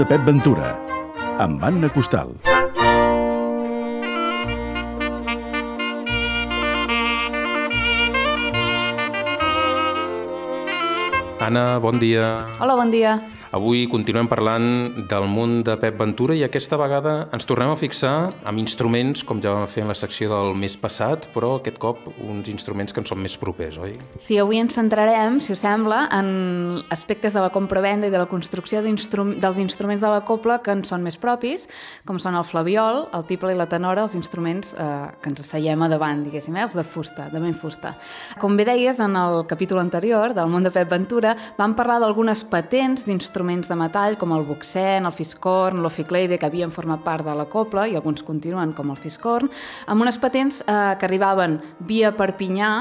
de Pep Ventura, amb Anna Costal. Anna, bon dia. Hola, bon dia. Avui continuem parlant del món de Pep Ventura i aquesta vegada ens tornem a fixar amb instruments, com ja vam fer en la secció del mes passat, però aquest cop uns instruments que ens són més propers, oi? Sí, avui ens centrarem, si us sembla, en aspectes de la compra-venda i de la construcció instru dels instruments de la copla que ens són més propis, com són el flaviol, el tiple i la tenora, els instruments eh, que ens asseiem a davant, diguéssim, eh, els de fusta, de ben fusta. Com bé deies, en el capítol anterior del món de Pep Ventura vam parlar d'algunes patents d'instruments instruments de metall com el buxen, el fiscorn, l'oficleide, que havien format part de la copla i alguns continuen com el fiscorn, amb unes patents eh, que arribaven via Perpinyà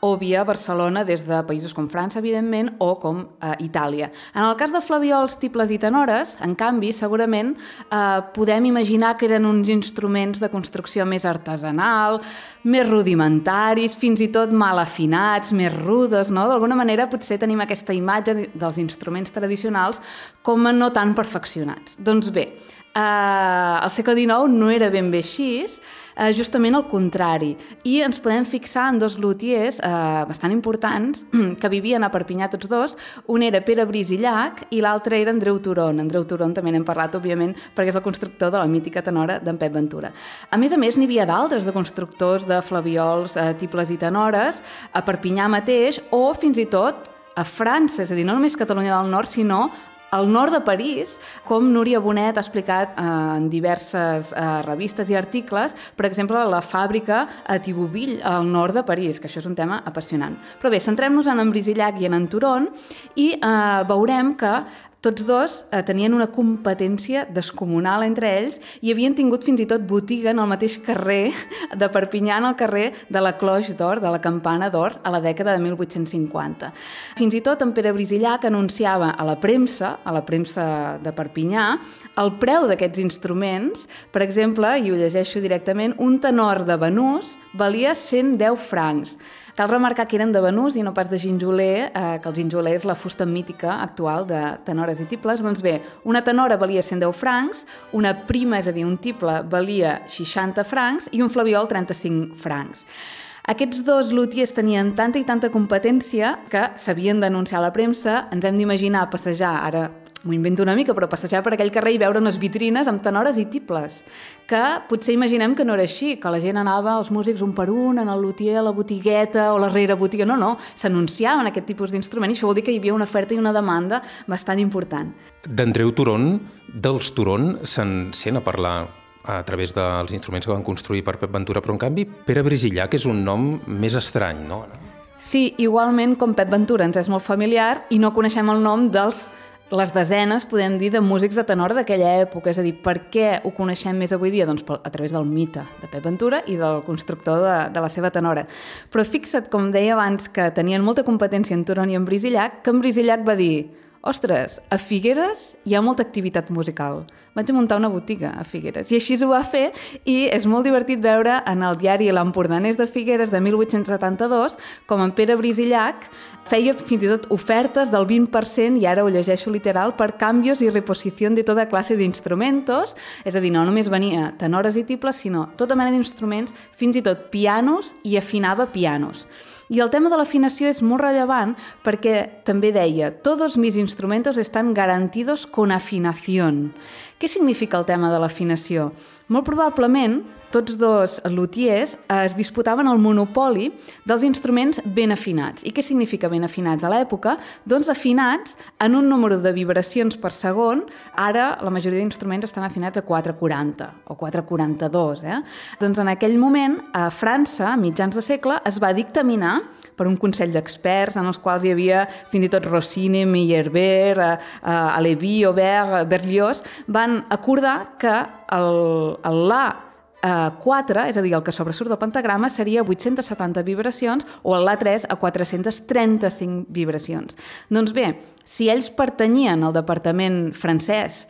o via Barcelona des de països com França, evidentment, o com eh, Itàlia. En el cas de flaviols, tibles i tenores, en canvi, segurament eh, podem imaginar que eren uns instruments de construcció més artesanal, més rudimentaris, fins i tot mal afinats, més rudes, no? D'alguna manera potser tenim aquesta imatge dels instruments tradicionals com a no tan perfeccionats. Doncs bé, eh, al segle XIX no era ben bé així, eh, justament el contrari. I ens podem fixar en dos lutiers eh, bastant importants que vivien a Perpinyà tots dos. Un era Pere Brisillac i l'altre era Andreu Turon. Andreu Turon també n'hem parlat, òbviament, perquè és el constructor de la mítica tenora d'en Pep Ventura. A més a més, n'hi havia d'altres de constructors de flaviols, eh, tibles i tenores, a Perpinyà mateix, o fins i tot a França, és a dir, no només Catalunya del Nord, sinó al nord de París, com Núria Bonet ha explicat eh, en diverses eh, revistes i articles, per exemple, la fàbrica a Tibouville, al nord de París, que això és un tema apassionant. Però bé, centrem-nos en en Brisillac i en en Turon i eh, veurem que tots dos eh, tenien una competència descomunal entre ells i havien tingut fins i tot botiga en el mateix carrer de Perpinyà, en el carrer de la Cloix d'Or, de la Campana d'Or, a la dècada de 1850. Fins i tot en Pere Brisillac anunciava a la premsa, a la premsa de Perpinyà, el preu d'aquests instruments. Per exemple, i ho llegeixo directament, un tenor de Benús valia 110 francs. Cal remarcar que eren de Benús i no pas de ginjoler, eh, que el ginjoler és la fusta mítica actual de tenores i tibles. Doncs bé, una tenora valia 110 francs, una prima, és a dir, un tiple, valia 60 francs i un flaviol 35 francs. Aquests dos lutiers tenien tanta i tanta competència que s'havien d'anunciar a la premsa, ens hem d'imaginar passejar, ara m'ho invento una mica, però passejar per aquell carrer i veure unes vitrines amb tenores i tibles, que potser imaginem que no era així, que la gent anava, els músics un per un, en el lutier, a la botigueta o la rere botiga, no, no, s'anunciaven aquest tipus d'instrument i això vol dir que hi havia una oferta i una demanda bastant important. D'Andreu Turon, dels Turon, se'n sent a parlar a través dels instruments que van construir per Pep Ventura, però en canvi Pere Brisillac és un nom més estrany, no? Sí, igualment com Pep Ventura ens és molt familiar i no coneixem el nom dels les desenes, podem dir, de músics de tenor d'aquella època. És a dir, per què ho coneixem més avui dia? Doncs a través del mite de Pep Ventura i del constructor de, de la seva tenora. Però fixa't, com deia abans, que tenien molta competència en Turon i en Brisillac, que en Brisillac va dir ostres, a Figueres hi ha molta activitat musical. Vaig muntar una botiga a Figueres. I així ho va fer i és molt divertit veure en el diari L'Empordanès de Figueres de 1872 com en Pere Brisillac feia fins i tot ofertes del 20%, i ara ho llegeixo literal, per canvis i reposició de tota classe d'instrumentos, és a dir, no només venia tenores i tibles, sinó tota mena d'instruments, fins i tot pianos, i afinava pianos. I el tema de l'afinació és molt rellevant perquè també deia «Todos mis instrumentos están garantidos con afinación». Què significa el tema de l'afinació? Molt probablement tots dos lutiers es disputaven el monopoli dels instruments ben afinats. I què significa ben afinats a l'època? Doncs afinats en un número de vibracions per segon. Ara la majoria d'instruments estan afinats a 440 o 442. Eh? Doncs en aquell moment, a França, a mitjans de segle, es va dictaminar per un consell d'experts en els quals hi havia fins i tot Rossini, Meyerbeer, eh, eh, Alevi, Aubert, Berlioz, van acordar que el, el La eh, 4, és a dir, el que sobresurt del pentagrama, seria 870 vibracions o el La3 a 435 vibracions. Doncs bé, si ells pertanyien al departament francès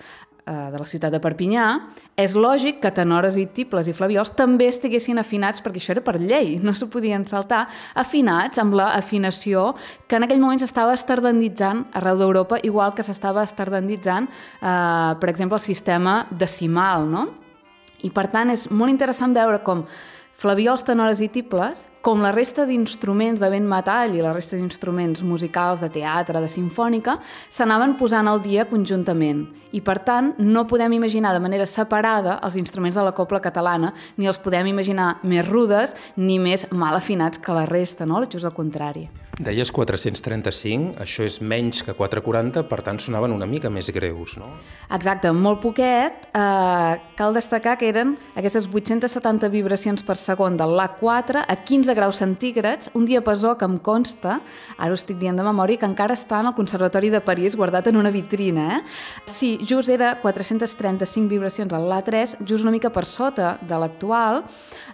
de la ciutat de Perpinyà, és lògic que tenores i tibles i flaviols també estiguessin afinats, perquè això era per llei, no s'ho podien saltar, afinats amb la afinació que en aquell moment s'estava estardenditzant arreu d'Europa, igual que s'estava estardenditzant, eh, per exemple, el sistema decimal, no? I per tant és molt interessant veure com flaviols, tenores i tibles, com la resta d'instruments de vent metall i la resta d'instruments musicals, de teatre, de sinfònica, s'anaven posant al dia conjuntament. I, per tant, no podem imaginar de manera separada els instruments de la copla catalana, ni els podem imaginar més rudes ni més mal afinats que la resta, no? just al contrari. Deies 435, això és menys que 440, per tant sonaven una mica més greus, no? Exacte, molt poquet. Eh, cal destacar que eren aquestes 870 vibracions per segon del La4 a 15 graus centígrads, un diapasó que em consta, ara ho estic dient de memòria, que encara està en el Conservatori de París guardat en una vitrina. Eh? Sí, just era 435 vibracions al La3, just una mica per sota de l'actual.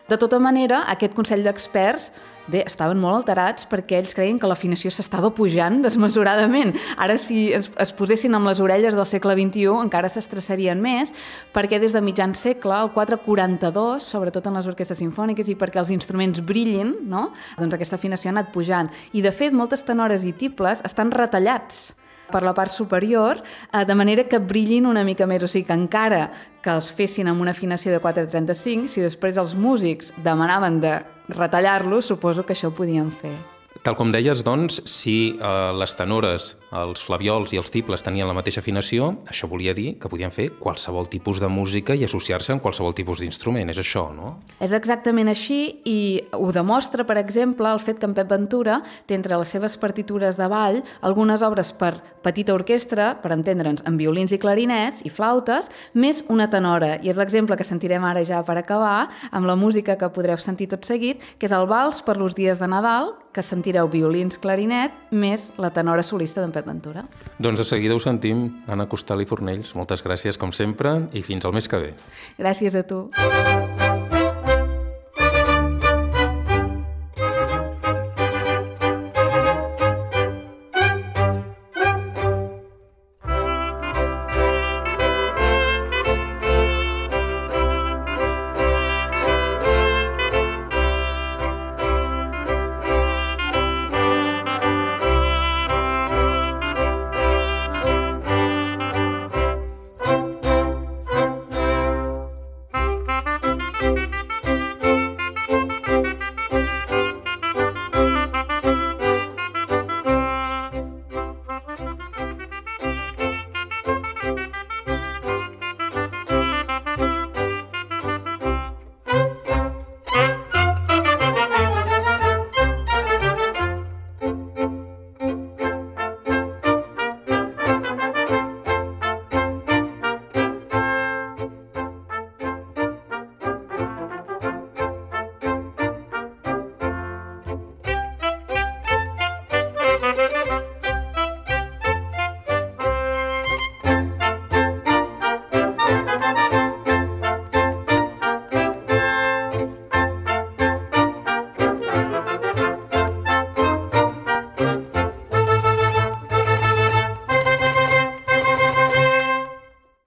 De tota manera, aquest Consell d'Experts Bé, estaven molt alterats perquè ells creien que l'afinació s'estava pujant desmesuradament. Ara, si es, es posessin amb les orelles del segle XXI, encara s'estressarien més, perquè des de mitjan segle, el 442, sobretot en les orquestes sinfòniques, i perquè els instruments brillin, no? doncs aquesta afinació ha anat pujant. I, de fet, moltes tenores i tibles estan retallats per la part superior, eh, de manera que brillin una mica més. O sigui que encara que els fessin amb una afinació de 4.35, si després els músics demanaven de retallar-los, suposo que això ho podien fer. Tal com deies, doncs, si eh, les tenores, els flaviols i els tibles tenien la mateixa afinació, això volia dir que podien fer qualsevol tipus de música i associar-se amb qualsevol tipus d'instrument. És això, no? És exactament així i ho demostra, per exemple, el fet que en Pep Ventura té entre les seves partitures de ball algunes obres per petita orquestra, per entendre'ns, amb violins i clarinets i flautes, més una tenora. I és l'exemple que sentirem ara ja per acabar, amb la música que podreu sentir tot seguit, que és el vals per los dies de Nadal, que sentireu violins clarinet més la tenora solista d'en Pep Ventura. Doncs de seguida ho sentim, Anna Costal i Fornells. Moltes gràcies, com sempre, i fins al mes que ve. Gràcies a tu.